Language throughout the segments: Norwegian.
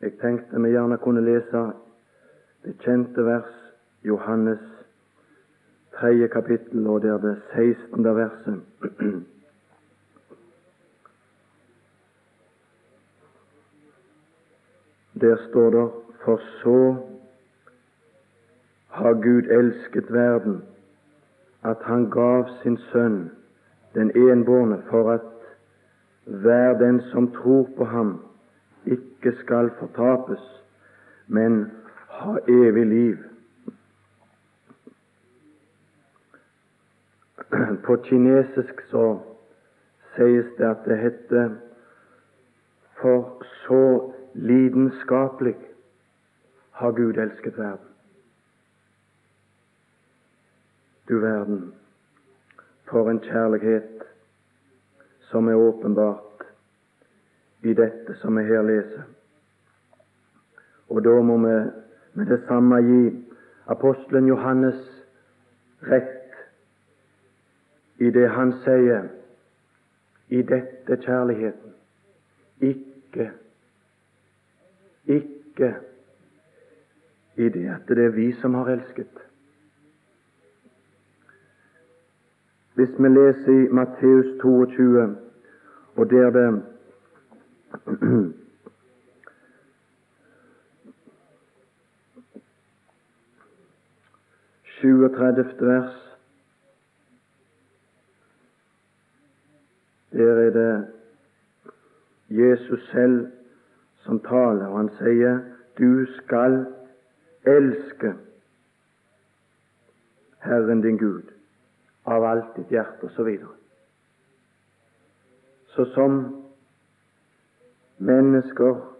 Jeg tenkte vi gjerne kunne lese det kjente vers Johannes 3. kapittel, og det er det 16. verset. Der står det For så har Gud elsket verden, at han gav sin sønn, den enbårne, for at hver den som tror på ham, ikke skal fortapes, men ha evig liv. På kinesisk så sies det at det heter For så lidenskapelig har Gud elsket verden. Du verden, for en kjærlighet som er åpenbart i dette som vi her leser. Og da må vi med det samme gi apostelen Johannes rett i det han sier i dette kjærligheten. Ikke, ikke i det at det er vi som har elsket. Hvis vi leser i Matteus 22, og der det 37. vers. Der er det Jesus selv som taler, og han sier du skal elske Herren din Gud av alt ditt hjerte, osv. Så, så som mennesker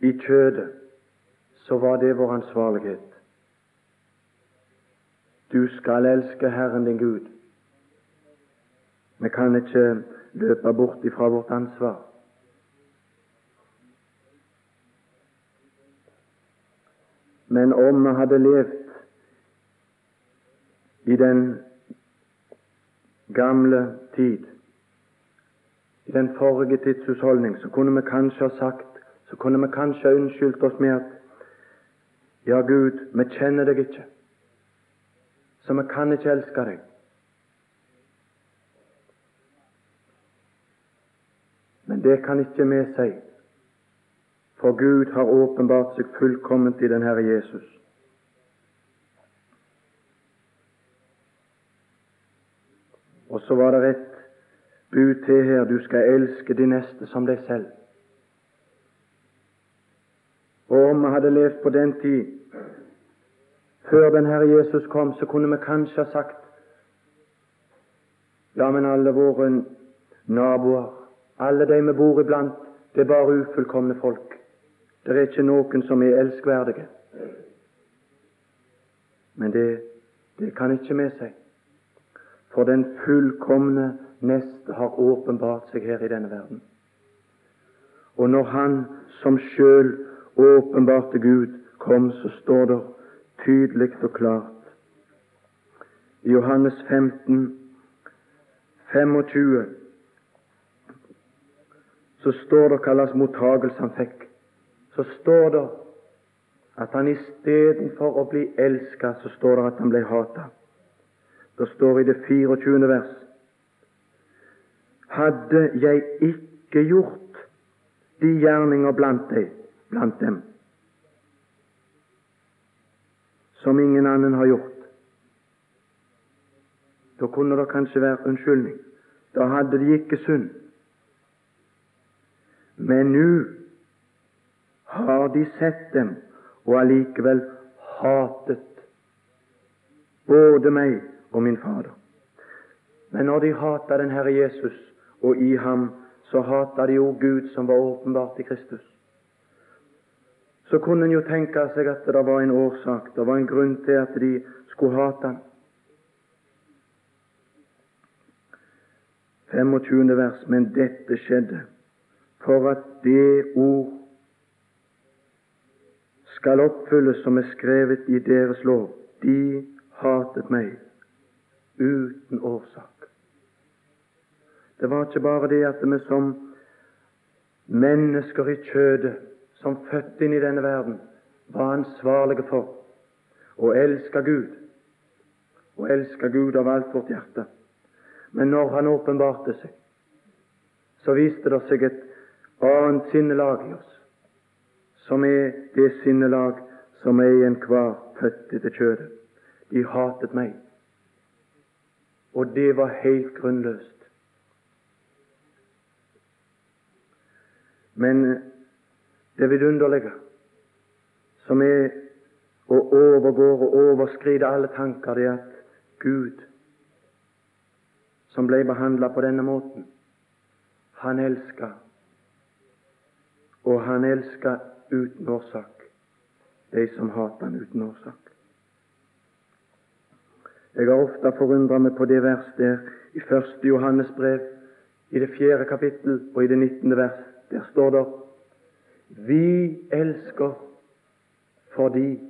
i kjødet, så var det vår ansvarlighet. Du skal elske Herren din Gud. Vi kan ikke løpe bort ifra vårt ansvar. Men om vi hadde levd i den gamle tid, i den forrige tids husholdning, så kunne vi kanskje ha sagt så kunne vi kanskje ha unnskyldt oss med at ja, Gud, vi kjenner deg ikke så vi kan ikke elske deg. Men det kan ikke vi si, for Gud har åpenbart seg fullkomment i den Herre Jesus. Og så var det et bud til her du skal elske de neste som deg selv. Og om vi hadde levd på den tid før den Herre Jesus kom, så kunne vi kanskje ha sagt Ja, men alle våre naboer, alle de vi bor iblant, det er bare ufullkomne folk. Det er ikke noen som er elskverdige. Men det, det kan ikke vi si. For den fullkomne neste har åpenbart seg her i denne verden. Og når Han som sjøl åpenbarte Gud kom, så står det tydelig og klart. I Johannes 15, 25 så står det hva slags mottagelse han fikk. Så står det at han istedenfor å bli elska, så står det at han ble hata. Det står i det 24. vers Hadde jeg ikke gjort de gjerninger blant, deg, blant dem, som ingen annen har gjort. Da kunne det kanskje være unnskyldning. Da hadde de ikke synd. Men nå har de sett dem og allikevel hatet både meg og min Fader. Men når de hata den Herre Jesus, og i ham, så hata de jo Gud som var åpenbart i Kristus så kunne en jo tenke seg at det var en årsak, det var en grunn til at de skulle hate ham. 25. vers, men dette skjedde for at det ord skal oppfylles som er skrevet i deres lov. De hatet meg uten årsak. Det var ikke bare det at vi som mennesker i kjødet som født inn i denne verden, var ansvarlige for å elske Gud, og elske Gud av alt vårt hjerte. Men når Han åpenbarte seg, så viste det seg et annet sinnelag i oss, som er det sinnelag som er i enhver født etter kjødet. De hatet meg, og det var helt grunnløst. Men det vidunderlige, som er å overgår og overskride alle tanker, det er at Gud, som ble behandla på denne måten, han elska, og han elska uten årsak de som hater han uten årsak. Jeg har ofte forundret meg på det vers der i første Johannes brev, i det fjerde kapittel og i det nittende vers. Der står det Vi elsker fordi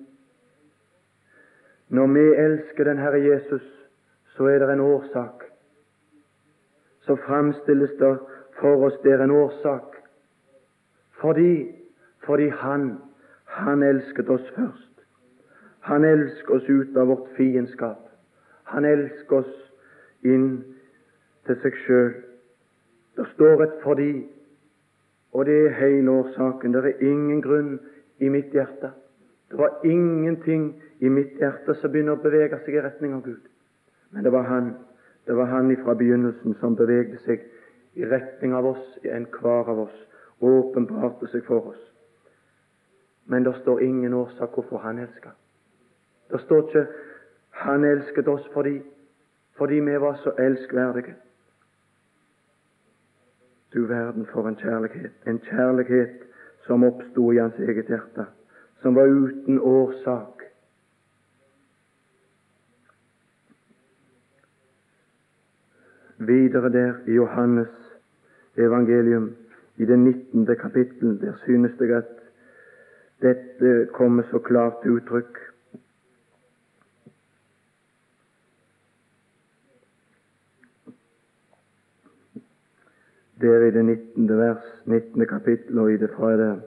Når vi elsker den Herre Jesus, så er det en årsak. Så framstilles det for oss der en årsak. Fordi fordi Han, Han elsket oss først. Han elsker oss ut av vårt fiendskap. Han elsker oss inn til seg sjøl. Det står et 'fordi', og det er hele årsaken. Det er ingen grunn i mitt hjerte. Det var ingenting i mitt hjerte som begynner å bevege seg i retning av Gud. Men det var Han det var Han fra begynnelsen som bevegde seg i retning av oss, i enhver av oss, og åpenbarte seg for oss. Men det står ingen årsak hvorfor Han elsker. Det står ikke Han elsket oss fordi, fordi vi var så elskverdige. Du verden for en kjærlighet. En kjærlighet som oppsto i hans eget hjerte, som var uten årsak. Videre der i Johannes evangelium, i det 19. kapittel, der synes jeg at dette kommer så klart til uttrykk. Der i det 19. vers, 19. kapittel, og i det fra det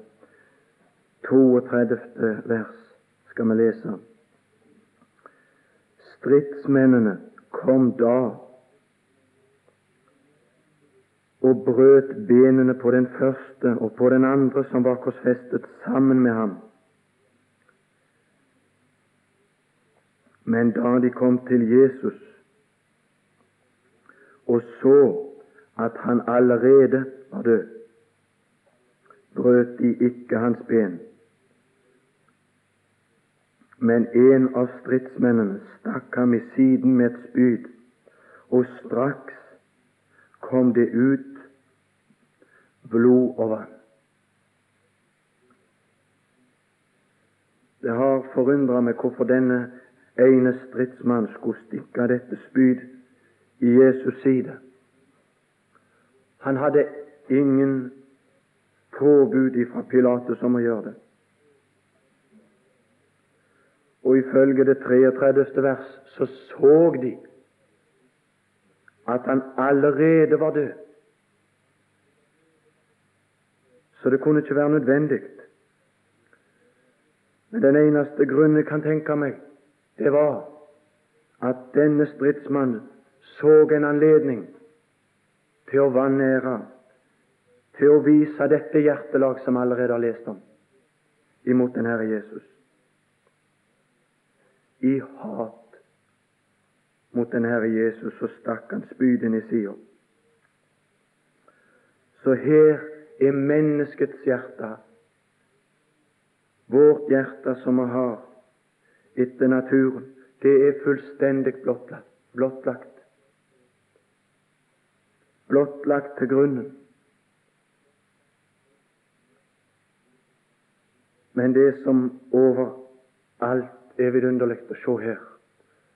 32. vers skal vi lese. Stridsmennene kom da og brøt benene på den første og på den andre som var korsfestet sammen med ham. Men da de kom til Jesus og så at han allerede var død, brøt de ikke hans ben. Men en av stridsmennene stakk ham i siden med et spyd, og straks kom det ut blod og vann. Det har forundra meg hvorfor denne ene stridsmann skulle stikke dette spyd i Jesus side. Han hadde ingen påbud fra Pilatus om å gjøre det. Og ifølge det 33. vers så så de at han allerede var død. Så det kunne ikke være nødvendig. Men den eneste grunnen jeg kan tenke meg, det var at denne stridsmannen så en anledning til å vanære, til å vise dette hjertelag som allerede har lest om, imot den Herre Jesus. I hat mot den Herre Jesus så stakk han spyden i sida. Så her er menneskets hjerte, vårt hjerte som vi har etter naturen, det er fullstendig blottlagt. blottlagt blottlagt til grunnen. Men det som overalt er vidunderlig å se her,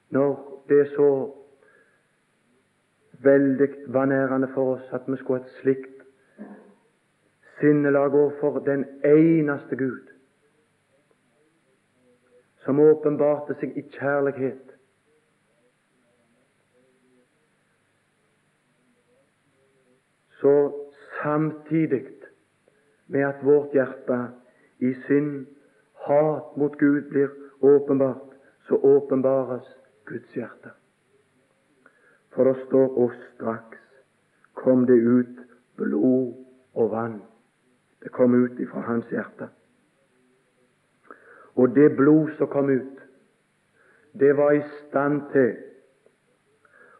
når det er så veldig vanærende for oss at vi skulle ha et slikt sinnelag overfor den eneste Gud, som åpenbarte seg i kjærlighet så samtidig med at vårt hjerte i sin hat mot Gud blir åpenbart, så åpenbares Guds hjerte. For det står og straks kom det ut blod og vann. Det kom ut ifra hans hjerte. Og det blod som kom ut, det var i stand til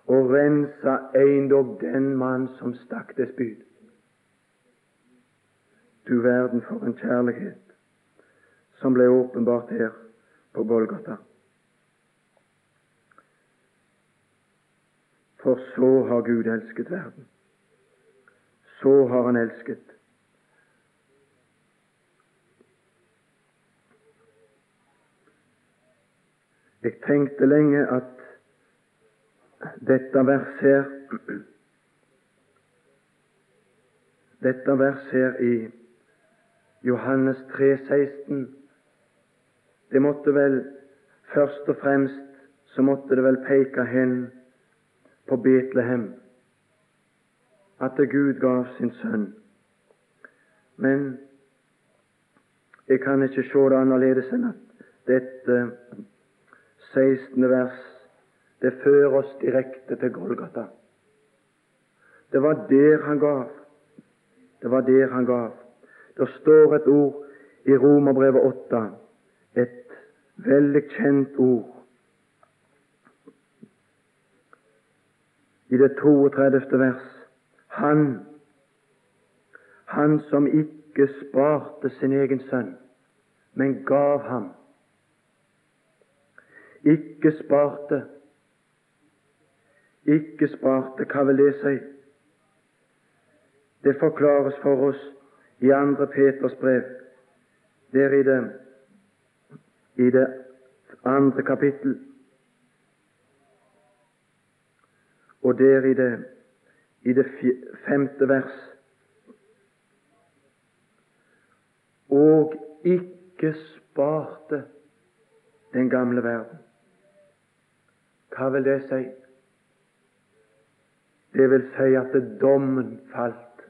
å rensa eiendom den mann som stakk det spyd. Du verden for en kjærlighet som ble åpenbart her på Golgata. For så har Gud elsket verden. Så har Han elsket. Jeg tenkte lenge at dette verset her Dette verset her i Johannes 3, 16 Det måtte vel først og fremst så måtte det vel peke hen på Betlehem, at Gud gav sin sønn. Men jeg kan ikke se det annerledes enn at dette 16. vers det fører oss direkte til Golgata. Det var der han gav. Det var der han gav. Det står et ord i Romerbrevet 8, et veldig kjent ord. I det 32. vers. Han, han som ikke sparte sin egen sønn, men gav ham. Ikke sparte. Ikke sparte, hva vil det si? Det forklares for oss i 2. Peters brev, der i det, i det andre kapittel, og der i det, i det femte vers. Og ikke sparte den gamle verden. Hva vil det si? Det vil si at dommen falt.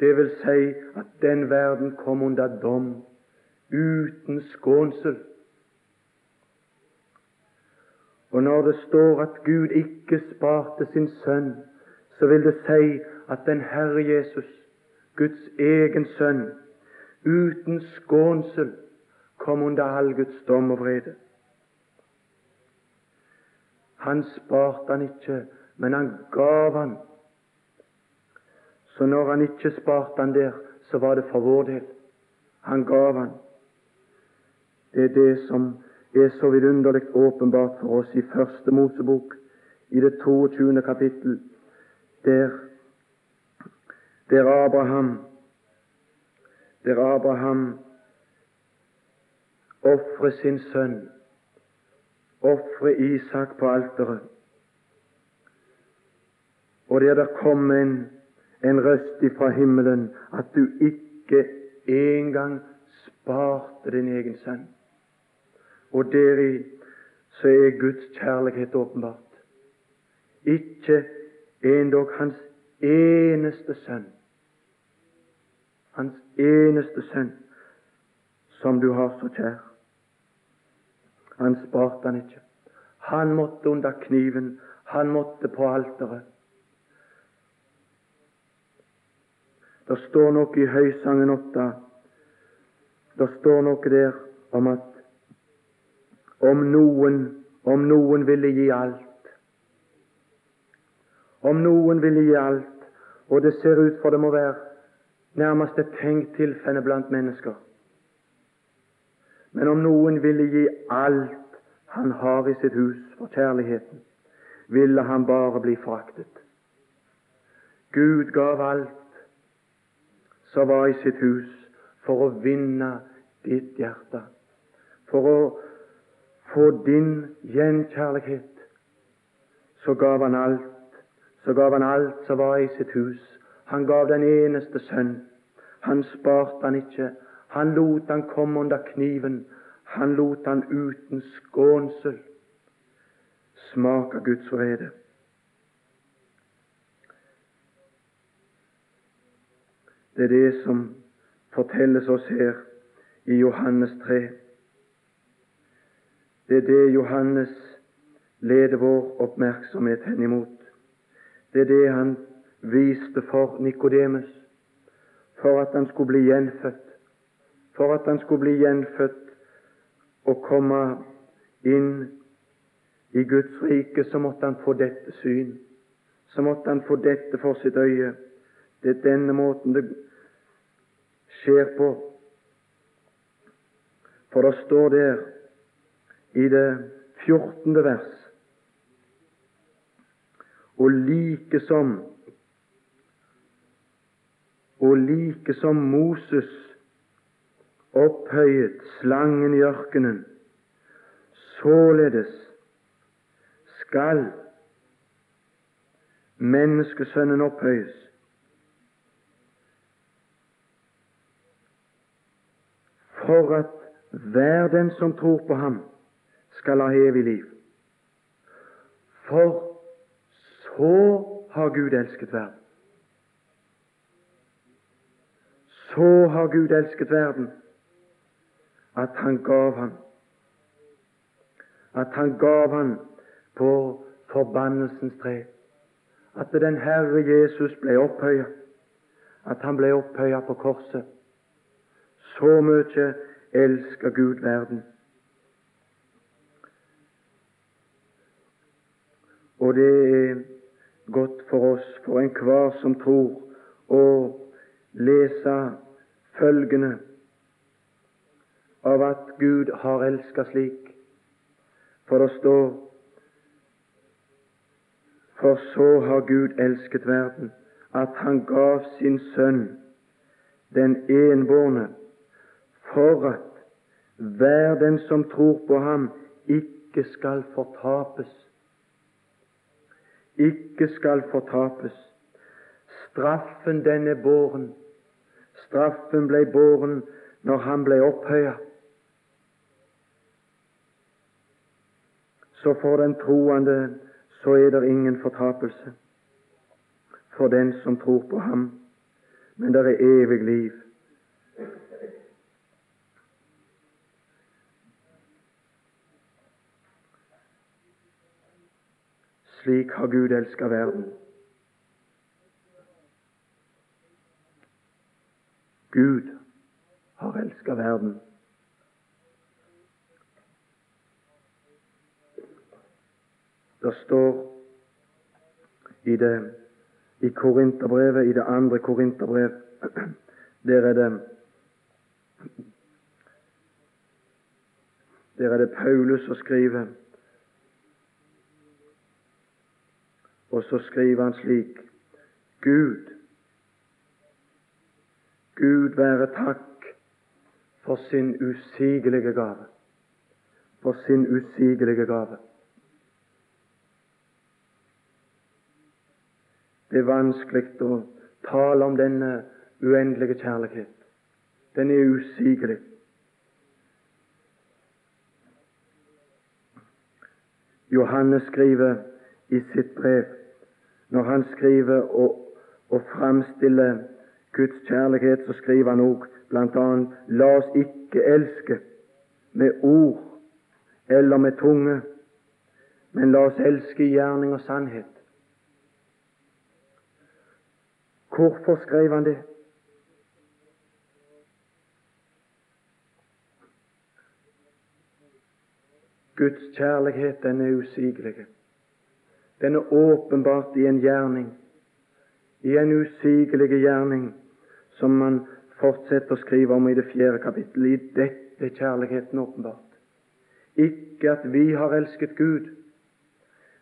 Det vil si at den verden kom under dom uten skånsel. Og når det står at Gud ikke sparte sin sønn, så vil det si at den Herre Jesus, Guds egen sønn, uten skånsel kom under all Guds dom og vrede. Han sparte han ikke, men han gav han så når han ikke sparte han der, så var det for vår del. Han gav han. Det er det som er så vidunderlig åpenbart for oss i Første Mosebok, i det 22. kapittel, der, der Abraham der Abraham ofrer sin sønn, ofrer Isak på alteret, og der det kom en en røst ifra himmelen at du ikke engang sparte din egen sønn. Og deri så er Guds kjærlighet åpenbart. Ikke endog hans eneste sønn. Hans eneste sønn, som du har så kjær. Han sparte han ikke. Han måtte under kniven. Han måtte på alteret. Det står noe i Høysangen 8. Det står noe der om at om noen, om noen ville gi alt Om noen ville gi alt, og det ser ut for det må være nærmest et tenkt tilfelle blant mennesker Men om noen ville gi alt han har i sitt hus for kjærligheten, ville han bare bli foraktet. Gud gav alt som var i sitt hus, for å vinne ditt hjerte, for å få din gjenkjærlighet. Så gav han alt, så gav han alt som var i sitt hus. Han gav den eneste sønn. Han sparte han ikke. Han lot han komme under kniven. Han lot han uten skånsel smake Guds vrede. Det er det som fortelles oss her i Johannes 3. Det er det Johannes leder vår oppmerksomhet henimot. Det er det han viste for Nikodemus, for at han skulle bli gjenfødt. For at han skulle bli gjenfødt og komme inn i Guds rike, så måtte han få dette syn. Så måtte han få dette for sitt øye. Det er denne måten det skjer på. For det står der i det 14. vers og like som og like som Moses opphøyet slangen i ørkenen, således skal menneskesønnen opphøyes. For at hver den som tror på ham, skal ha evig liv. For så har Gud elsket verden. Så har Gud elsket verden at han gav ham at han gav ham på forbannelsens tre. At den Herre Jesus ble opphøyet. at han ble opphøyet på korset. Så mye elsker Gud verden. Og det er godt for oss, for enhver som tror, å lese følgende av at Gud har elsket slik. For det står For så har Gud elsket verden, at Han gav sin Sønn, den enbårne, for at hver den som tror på ham, ikke skal fortapes. Ikke skal fortapes. Straffen, den er båren. Straffen ble båren når han ble opphøya. Så for den troende så er det ingen fortapelse for den som tror på ham, men det er evig liv. Slik har Gud elska verden. Gud har elska verden. Det står i det i Korinterbrevet, i det andre Korinterbrev, der er det Der er det Paulus som skriver Og så skriver han slik Gud, Gud være takk for sin usigelige gave. For sin usigelige gave. Det er vanskelig å tale om denne uendelige kjærlighet. Den er usigelig. Johannes skriver i sitt brev når han skriver og, og framstiller Guds kjærlighet, så skriver han òg bl.a.: La oss ikke elske med ord eller med tunge, men la oss elske i gjerning og sannhet. Hvorfor skrev han det? Guds kjærlighet, den er usigelig. Den er åpenbart i en gjerning, i en usigelig gjerning, som man fortsetter å skrive om i det fjerde kapittel. I dette er kjærligheten åpenbart. Ikke at vi har elsket Gud,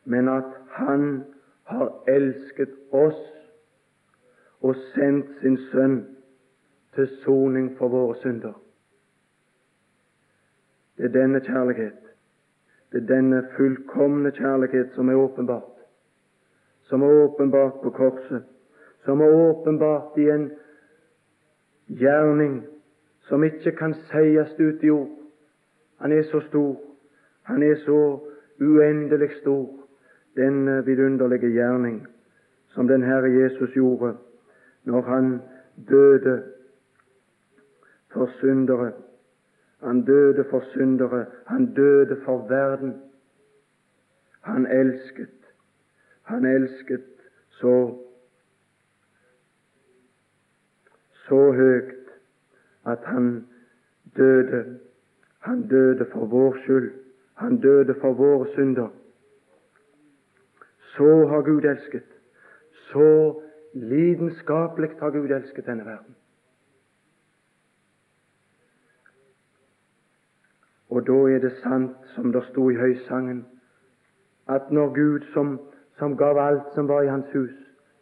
men at Han har elsket oss og sendt sin Sønn til soning for våre synder. Det er denne kjærlighet det er denne fullkomne kjærlighet som er åpenbart, som er åpenbart på korset, som er åpenbart i en gjerning som ikke kan sies ut i ord. Han er så stor, han er så uendelig stor, denne vidunderlige gjerning som den Herre Jesus gjorde når han døde for syndere. Han døde for syndere. Han døde for verden. Han elsket. Han elsket så så høyt at han døde. Han døde for vår skyld. Han døde for våre synder. Så har Gud elsket. Så lidenskapelig har Gud elsket denne verden. Og da er det sant, som det sto i høysangen, at når Gud, som, som gav alt som var i hans hus,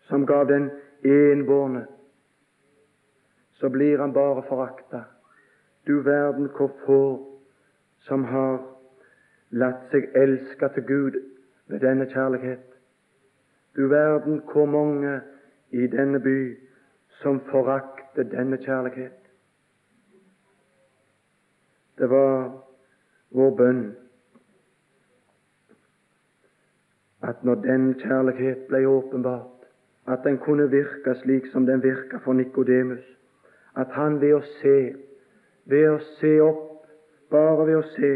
som gav den enbårne, så blir han bare forakta. Du verden hvor få som har latt seg elske til Gud ved denne kjærlighet. Du verden hvor mange i denne by som forakter denne kjærlighet. Det var vår bønn at når den kjærlighet ble åpenbart, at den kunne virke slik som den virka for Nikodemus, at han ved å se, ved å se opp, bare ved å se,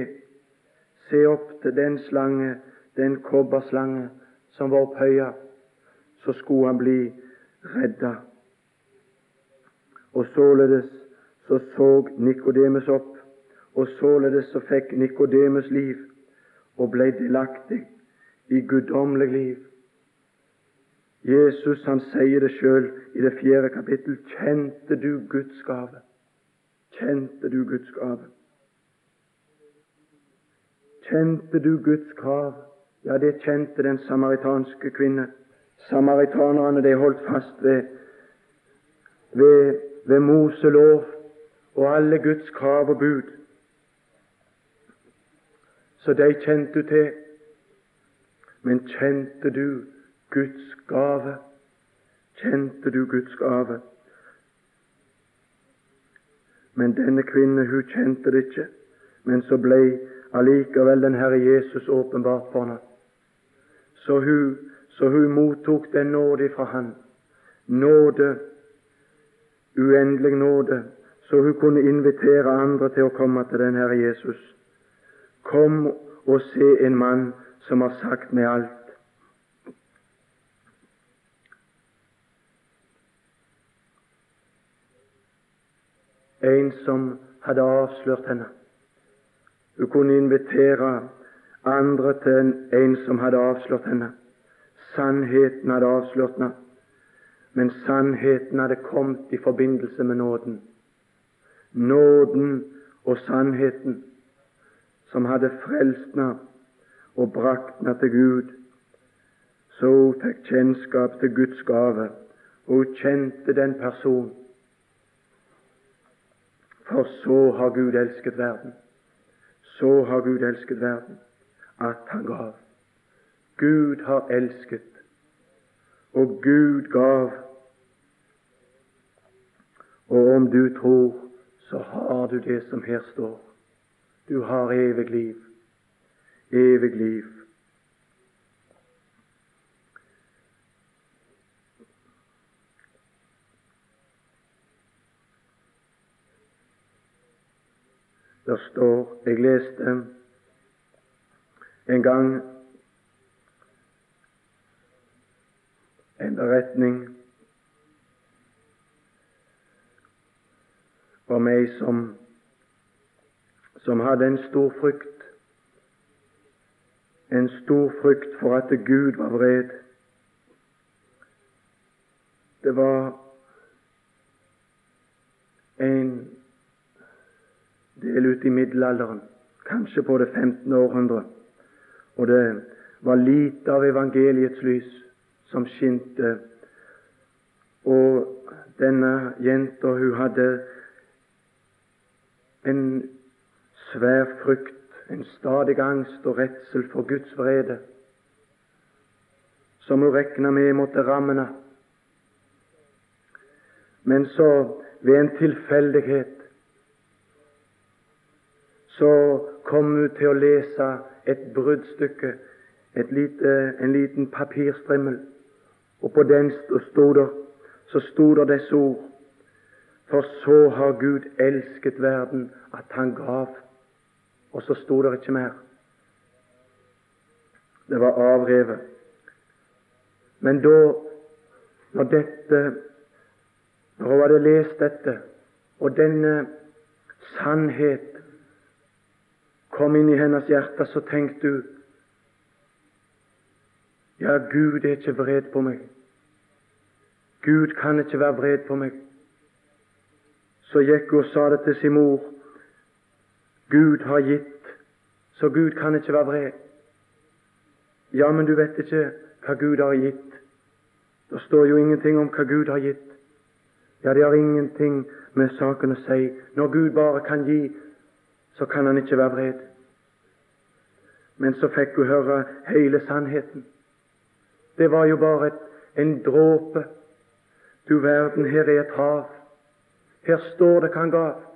se opp til den slange, den kobberslange som var opphøya, så skulle han bli redda. Og således så så Nikodemus opp, og således så fikk Nikodemus liv og ble delaktig i guddommelig liv. Jesus han sier det sjøl i det fjerde kapittel. Kjente du Guds gave? Kjente du Guds gave? Kjente du Guds krav? Ja, det kjente den samaritanske kvinne. Samaritanerne de holdt fast ved, ved, ved Moselov og alle Guds krav og bud. Så de kjente du til. Men kjente du Guds gave? Kjente du Guds gave? Men denne kvinne, hun kjente det ikke. Men så ble allikevel den Herre Jesus åpenbart for henne. Så hun, så hun mottok den nåde fra Han. Nåde, uendelig nåde, så hun kunne invitere andre til å komme til den Herre Jesus. Kom og se en mann som har sagt meg alt. En som hadde avslørt henne. Hun kunne invitere andre til en som hadde avslørt henne. Sannheten hadde avslørt henne, men sannheten hadde kommet i forbindelse med nåden. Nåden og sannheten som hadde frelst henne og brakt henne til Gud. Så hun fikk kjennskap til Guds gave, og hun kjente den person. For så har Gud elsket verden. Så har Gud elsket verden at han gav. Gud har elsket, og Gud gav. Og om du tror, så har du det som her står. Du har evig liv. Evig liv. Der står Jeg leste en gang en beretning om ei som, som hadde en stor frykt. En stor frykt for at Gud var vred. Det var en del ute i middelalderen, kanskje på det 15. århundre, og det var lite av evangeliets lys som skinte. Og denne jenta, hun hadde en svær frykt, en stadig angst og redsel for Guds vrede, som hun regna med måtte ramme henne. Men så, ved en tilfeldighet, så kom hun til å lese et bruddstykke, lite, en liten papirstrimmel, og på den stod der, så sto det disse ord For så har Gud elsket verden at han gav. Og så sto det ikke mer. Det var avrevet. Men da, når dette Når hun hadde lest dette, og denne sannhet kom inn i hennes hjerte, så tenkte hun ja, Gud er ikke vred på meg. Gud kan ikke være vred på meg. Så gikk hun og sa det til sin mor. Gud har gitt, så Gud kan ikke være vred. Ja, men du vet ikke hva Gud har gitt. Det står jo ingenting om hva Gud har gitt. Ja, det har ingenting med saken å si. Når Gud bare kan gi, så kan han ikke være vred. Men så fikk hun høre hele sannheten. Det var jo bare et, en dråpe. Du verden, her er et hav. Her står det hva han gav.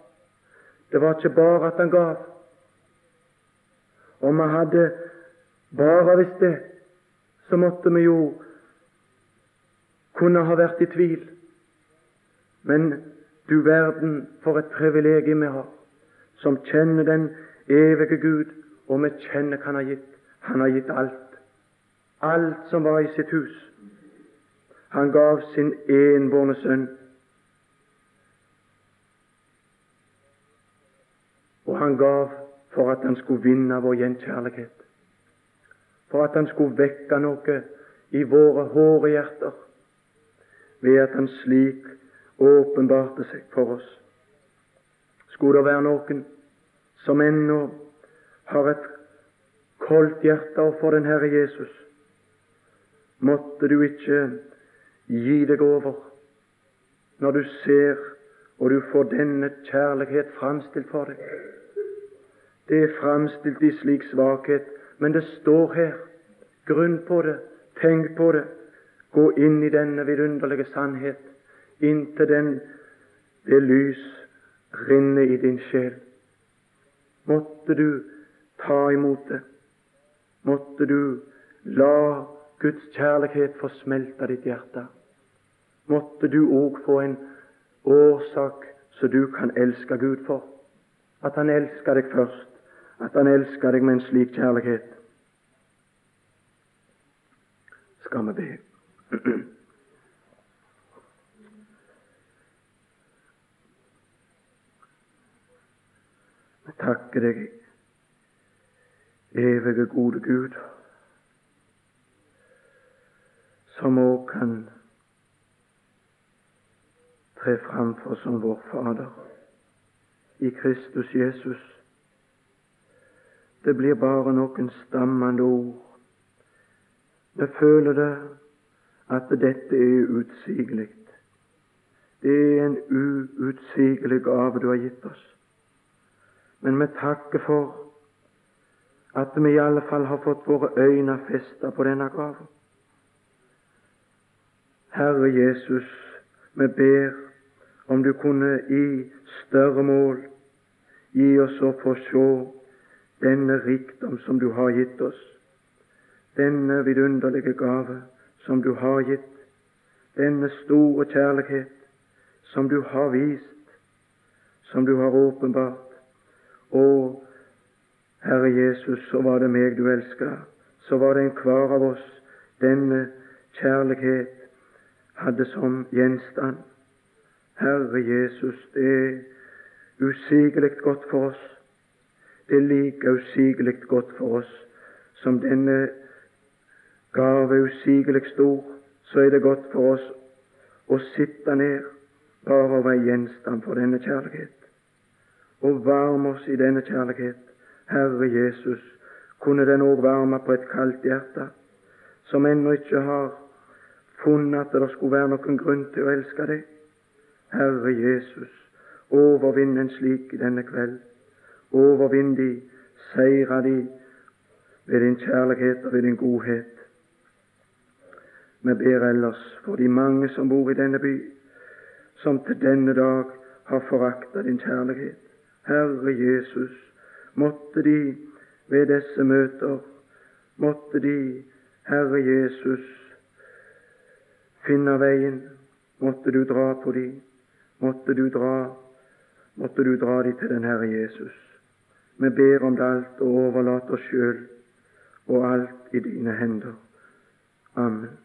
Det var ikke bare at han gav. Om vi hadde bare visst det, så måtte vi jo kunne ha vært i tvil. Men du verden, for et privilegium vi har, som kjenner den evige Gud, og vi kjenner hva Han har gitt. Han har gitt alt alt som var i sitt hus. Han gav sin enbårne sønn. Han gav for at han skulle vinne vår gjenkjærlighet. For at han skulle vekke noe i våre hårde hjerter ved at han slik åpenbarte seg for oss. Skulle det være noen som ennå har et koldt hjerte for den Herre Jesus, måtte du ikke gi deg over når du ser og du får denne kjærlighet framstilt for deg. Det er framstilt i slik svakhet, men det står her. Grunn på det, tenk på det. Gå inn i denne vidunderlige sannhet inntil den det lys rinner i din sjel. Måtte du ta imot det. Måtte du la Guds kjærlighet få smelte ditt hjerte. Måtte du òg få en årsak så du kan elske Gud for. At Han elsker deg først. At Han elsker deg med en slik kjærlighet. Skal vi be. Vi takker deg, evige, gode Gud som òg kan tre framfor som vår Fader i Kristus Jesus. Det blir bare noen stammende ord. Jeg føler det at dette er uutsigelig. Det er en uutsigelig gave du har gitt oss. Men vi takker for at vi i alle fall har fått våre øyne festet på denne gaven. Herre Jesus, vi ber om du kunne i større mål gi oss å få se denne rikdom som du har gitt oss, denne vidunderlige gave som du har gitt, denne store kjærlighet som du har vist, som du har åpenbart. Å, Herre Jesus, så var det meg du elska, så var det enhver av oss denne kjærlighet hadde som gjenstand. Herre Jesus, det er usigelig godt for oss. Det er like usigelig godt for oss som denne gave er usigelig stor. Så er det godt for oss å sitte ned bare og være gjenstand for denne kjærlighet. Og varme oss i denne kjærlighet. Herre Jesus, kunne den òg varme på et kaldt hjerte, som ennå ikke har funnet at det skulle være noen grunn til å elske deg. Herre Jesus, overvinn en slik denne kveld. Overvinn de, seire de ved din kjærlighet og ved din godhet. Vi ber ellers for de mange som bor i denne by, som til denne dag har forakta din kjærlighet. Herre Jesus, måtte de ved disse møter, måtte de, Herre Jesus, finne veien, måtte du dra på de, måtte du dra, måtte du dra de til den Herre Jesus. Vi ber om det alt og overlater oss sjøl og alt i dine hender. Amen.